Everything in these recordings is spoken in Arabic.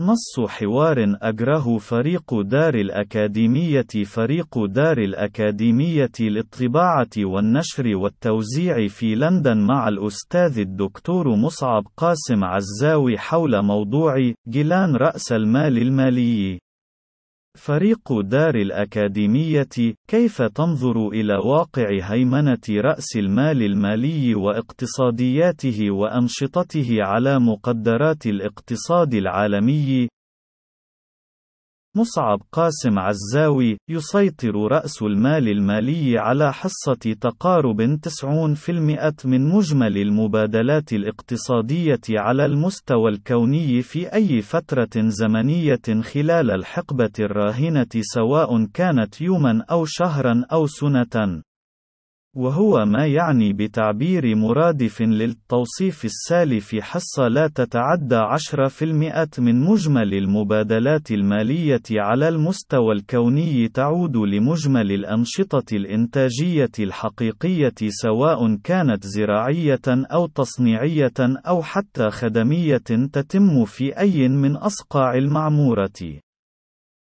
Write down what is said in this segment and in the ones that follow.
نص حوار أجره فريق دار الأكاديمية فريق دار الأكاديمية للطباعة والنشر والتوزيع في لندن مع الأستاذ الدكتور مصعب قاسم عزاوي حول موضوع جيلان رأس المال المالي. فريق دار الأكاديمية كيف تنظر إلى واقع هيمنة رأس المال المالي واقتصادياته وأنشطته على مقدرات الاقتصاد العالمي؟ مصعب قاسم عزاوي يسيطر رأس المال المالي على حصة تقارب 90% من مجمل المبادلات الاقتصادية على المستوى الكوني في أي فترة زمنية خلال الحقبة الراهنة سواء كانت يوما أو شهرا أو سنة. وهو ما يعني بتعبير مرادف للتوصيف السالف حصة لا تتعدى 10% من مجمل المبادلات المالية على المستوى الكوني تعود لمجمل الأنشطة الإنتاجية الحقيقية سواء كانت زراعية أو تصنيعية أو حتى خدمية تتم في أي من أصقاع المعمورة.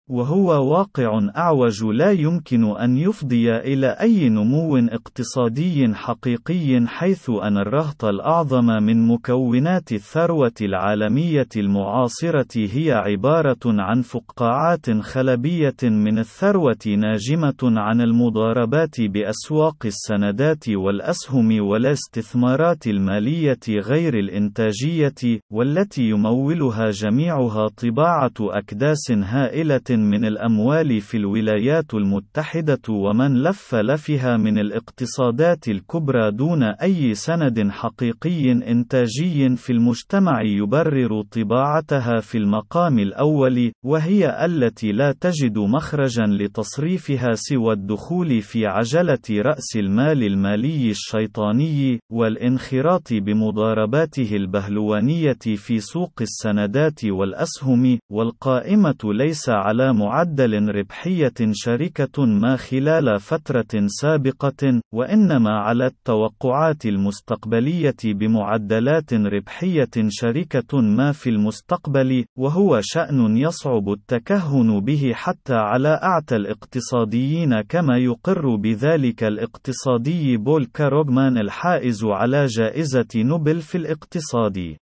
وهو واقع أعوج لا يمكن أن يفضي إلى أي نمو اقتصادي حقيقي حيث أن الرهط الأعظم من مكونات الثروة العالمية المعاصرة هي عبارة عن فقاعات خلبية من الثروة ناجمة عن المضاربات بأسواق السندات والأسهم والاستثمارات المالية غير الإنتاجية، والتي يمولها جميعها طباعة أكداس هائلة من الأموال في الولايات المتحدة ومن لف لفها من الاقتصادات الكبرى دون أي سند حقيقي إنتاجي في المجتمع يبرر طباعتها في المقام الأول، وهي التي لا تجد مخرجا لتصريفها سوى الدخول في عجلة رأس المال المالي الشيطاني، والانخراط بمضارباته البهلوانية في سوق السندات والأسهم، والقائمة ليس على معدل ربحية شركة ما خلال فترة سابقة، وإنما على التوقعات المستقبلية بمعدلات ربحية شركة ما في المستقبل، وهو شأن يصعب التكهن به حتى على أعتى الاقتصاديين كما يقر بذلك الاقتصادي بول كاروغمان الحائز على جائزة نوبل في الاقتصاد.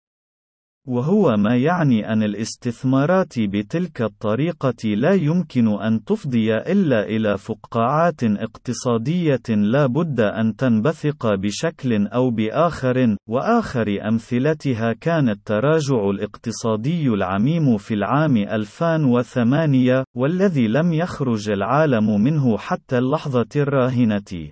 وهو ما يعني أن الاستثمارات بتلك الطريقة لا يمكن أن تفضي إلا إلى فقاعات اقتصادية لا بد أن تنبثق بشكل أو بآخر، وآخر أمثلتها كان التراجع الاقتصادي العميم في العام 2008 والذي لم يخرج العالم منه حتى اللحظة الراهنة.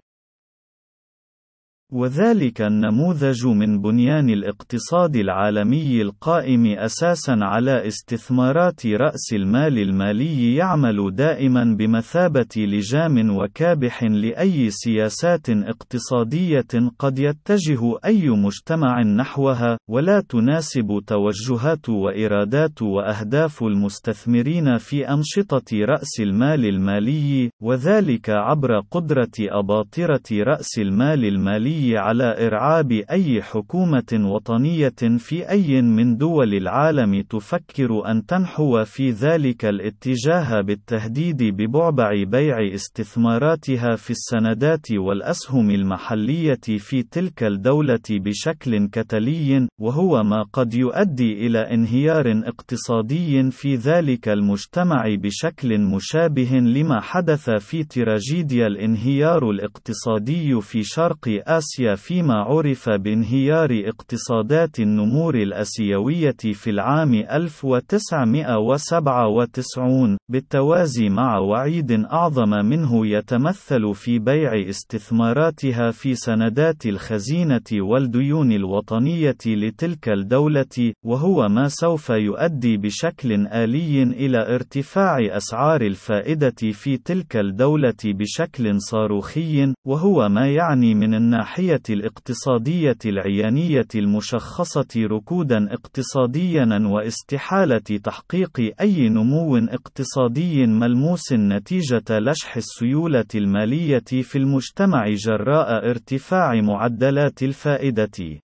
وذلك النموذج من بنيان الاقتصاد العالمي القائم أساسا على استثمارات رأس المال المالي يعمل دائما بمثابة لجام وكابح لأي سياسات اقتصادية قد يتجه أي مجتمع نحوها، ولا تناسب توجهات وإرادات وأهداف المستثمرين في أنشطة رأس المال المالي، وذلك عبر قدرة أباطرة رأس المال المالي على إرعاب أي حكومة وطنية في أي من دول العالم تفكر أن تنحو في ذلك الاتجاه بالتهديد ببعبع بيع استثماراتها في السندات والأسهم المحلية في تلك الدولة بشكل كتلي، وهو ما قد يؤدي إلى انهيار اقتصادي في ذلك المجتمع بشكل مشابه لما حدث في تراجيديا الانهيار الاقتصادي في شرق آسيا. آسيا فيما عُرف بانهيار اقتصادات النمور الآسيوية في العام 1997 بالتوازي مع وعيد أعظم منه يتمثل في بيع استثماراتها في سندات الخزينة والديون الوطنية لتلك الدولة وهو ما سوف يؤدي بشكل آلي إلى ارتفاع أسعار الفائدة في تلك الدولة بشكل صاروخي وهو ما يعني من الناحية الناحية الاقتصادية العيانية المشخصة ركودا اقتصاديا واستحالة تحقيق أي نمو اقتصادي ملموس نتيجة لشح السيولة المالية في المجتمع جراء ارتفاع معدلات الفائدة.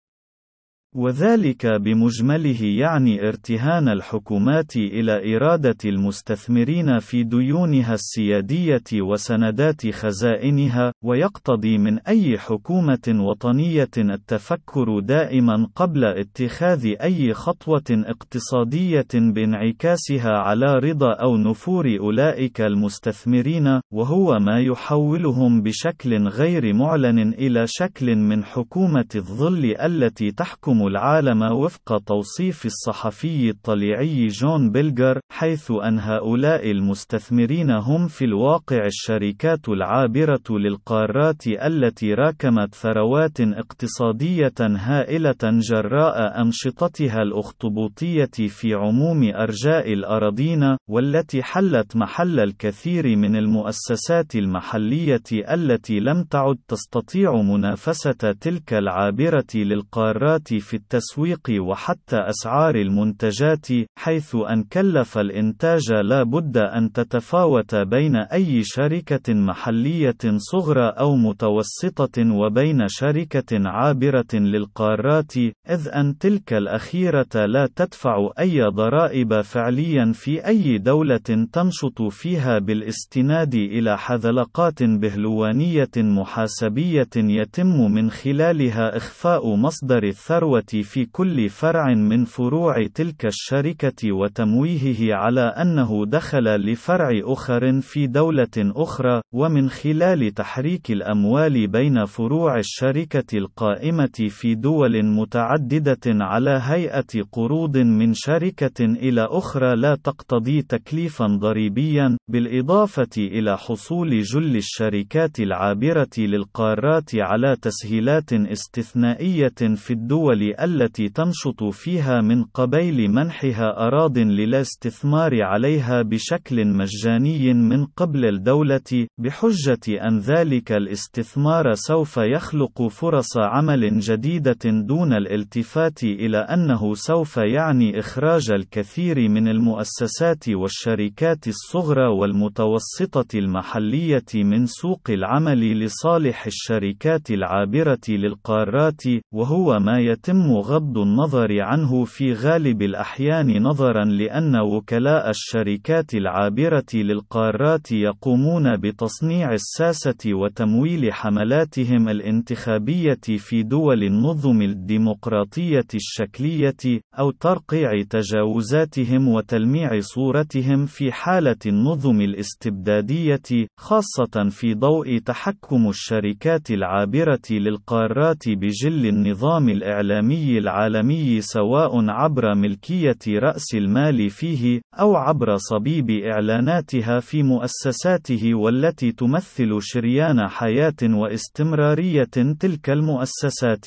وذلك بمجمله يعني ارتهان الحكومات إلى إرادة المستثمرين في ديونها السيادية وسندات خزائنها، ويقتضي من أي حكومة وطنية التفكر دائما قبل اتخاذ أي خطوة اقتصادية بانعكاسها على رضا أو نفور أولئك المستثمرين، وهو ما يحولهم بشكل غير معلن إلى شكل من حكومة الظل التي تحكم العالم وفق توصيف الصحفي الطليعي جون بيلجر حيث أن هؤلاء المستثمرين هم في الواقع الشركات العابرة للقارات التي راكمت ثروات اقتصادية هائلة جراء أنشطتها الأخطبوطية في عموم أرجاء الأراضين والتي حلت محل الكثير من المؤسسات المحلية التي لم تعد تستطيع منافسة تلك العابرة للقارات في التسويق وحتى أسعار المنتجات، حيث أن كلف الإنتاج لا بد أن تتفاوت بين أي شركة محلية صغرى أو متوسطة وبين شركة عابرة للقارات، إذ أن تلك الأخيرة لا تدفع أي ضرائب فعليا في أي دولة تنشط فيها بالاستناد إلى حذلقات بهلوانية محاسبية يتم من خلالها إخفاء مصدر الثروة في كل فرع من فروع تلك الشركة وتمويهه على أنه دخل لفرع أخر في دولة أخرى، ومن خلال تحريك الأموال بين فروع الشركة القائمة في دول متعددة على هيئة قروض من شركة إلى أخرى لا تقتضي تكليفا ضريبيا، بالإضافة إلى حصول جل الشركات العابرة للقارات على تسهيلات استثنائية في الدول التي تنشط فيها من قبيل منحها أراضٍ للاستثمار عليها بشكل مجاني من قبل الدولة، بحجة أن ذلك الاستثمار سوف يخلق فرص عمل جديدة دون الالتفات إلى أنه سوف يعني إخراج الكثير من المؤسسات والشركات الصغرى والمتوسطة المحلية من سوق العمل لصالح الشركات العابرة للقارات، وهو ما يتم غض النظر عنه في غالب الأحيان نظرا لأن وكلاء الشركات العابرة للقارات يقومون بتصنيع الساسة وتمويل حملاتهم الانتخابية في دول النظم الديمقراطية الشكلية، أو ترقيع تجاوزاتهم وتلميع صورتهم في حالة النظم الاستبدادية، خاصة في ضوء تحكم الشركات العابرة للقارات بجل النظام الإعلامي الإعلامي العالمي سواء عبر ملكية رأس المال فيه، أو عبر صبيب إعلاناتها في مؤسساته والتي تمثل شريان حياة واستمرارية تلك المؤسسات.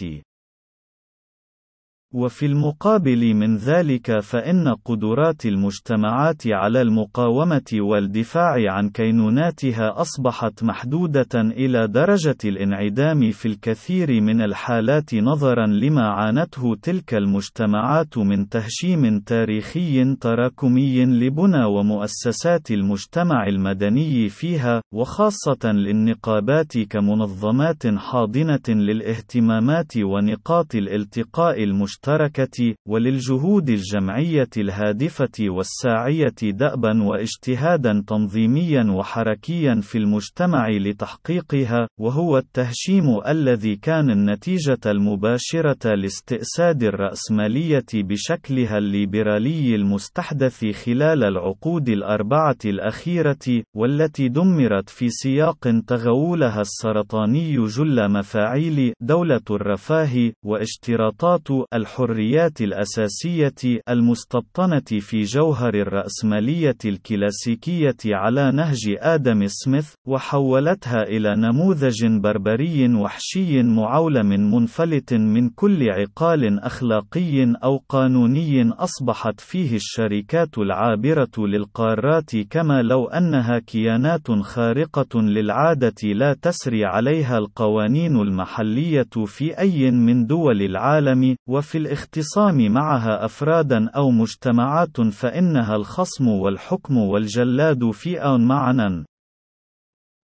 وفي المقابل من ذلك فإن قدرات المجتمعات على المقاومة والدفاع عن كينوناتها أصبحت محدودة إلى درجة الانعدام في الكثير من الحالات نظرا لما عانته تلك المجتمعات من تهشيم تاريخي تراكمي لبنى ومؤسسات المجتمع المدني فيها، وخاصة للنقابات كمنظمات حاضنة للاهتمامات ونقاط الالتقاء المجتمع المشتركة، وللجهود الجمعية الهادفة والساعية دأبا واجتهادا تنظيميا وحركيا في المجتمع لتحقيقها، وهو التهشيم الذي كان النتيجة المباشرة لاستئساد الرأسمالية بشكلها الليبرالي المستحدث خلال العقود الأربعة الأخيرة، والتي دمرت في سياق تغولها السرطاني جل مفاعيل دولة الرفاه واشتراطات الحريات الأساسية المستبطنة في جوهر الرأسمالية الكلاسيكية على نهج آدم سميث، وحولتها إلى نموذج بربري وحشي معولم منفلت من كل عقال أخلاقي أو قانوني أصبحت فيه الشركات العابرة للقارات كما لو أنها كيانات خارقة للعادة لا تسري عليها القوانين المحلية في أي من دول العالم، وفي الاختصام معها أفرادا أو مجتمعات فإنها الخصم والحكم والجلاد في أن معنا.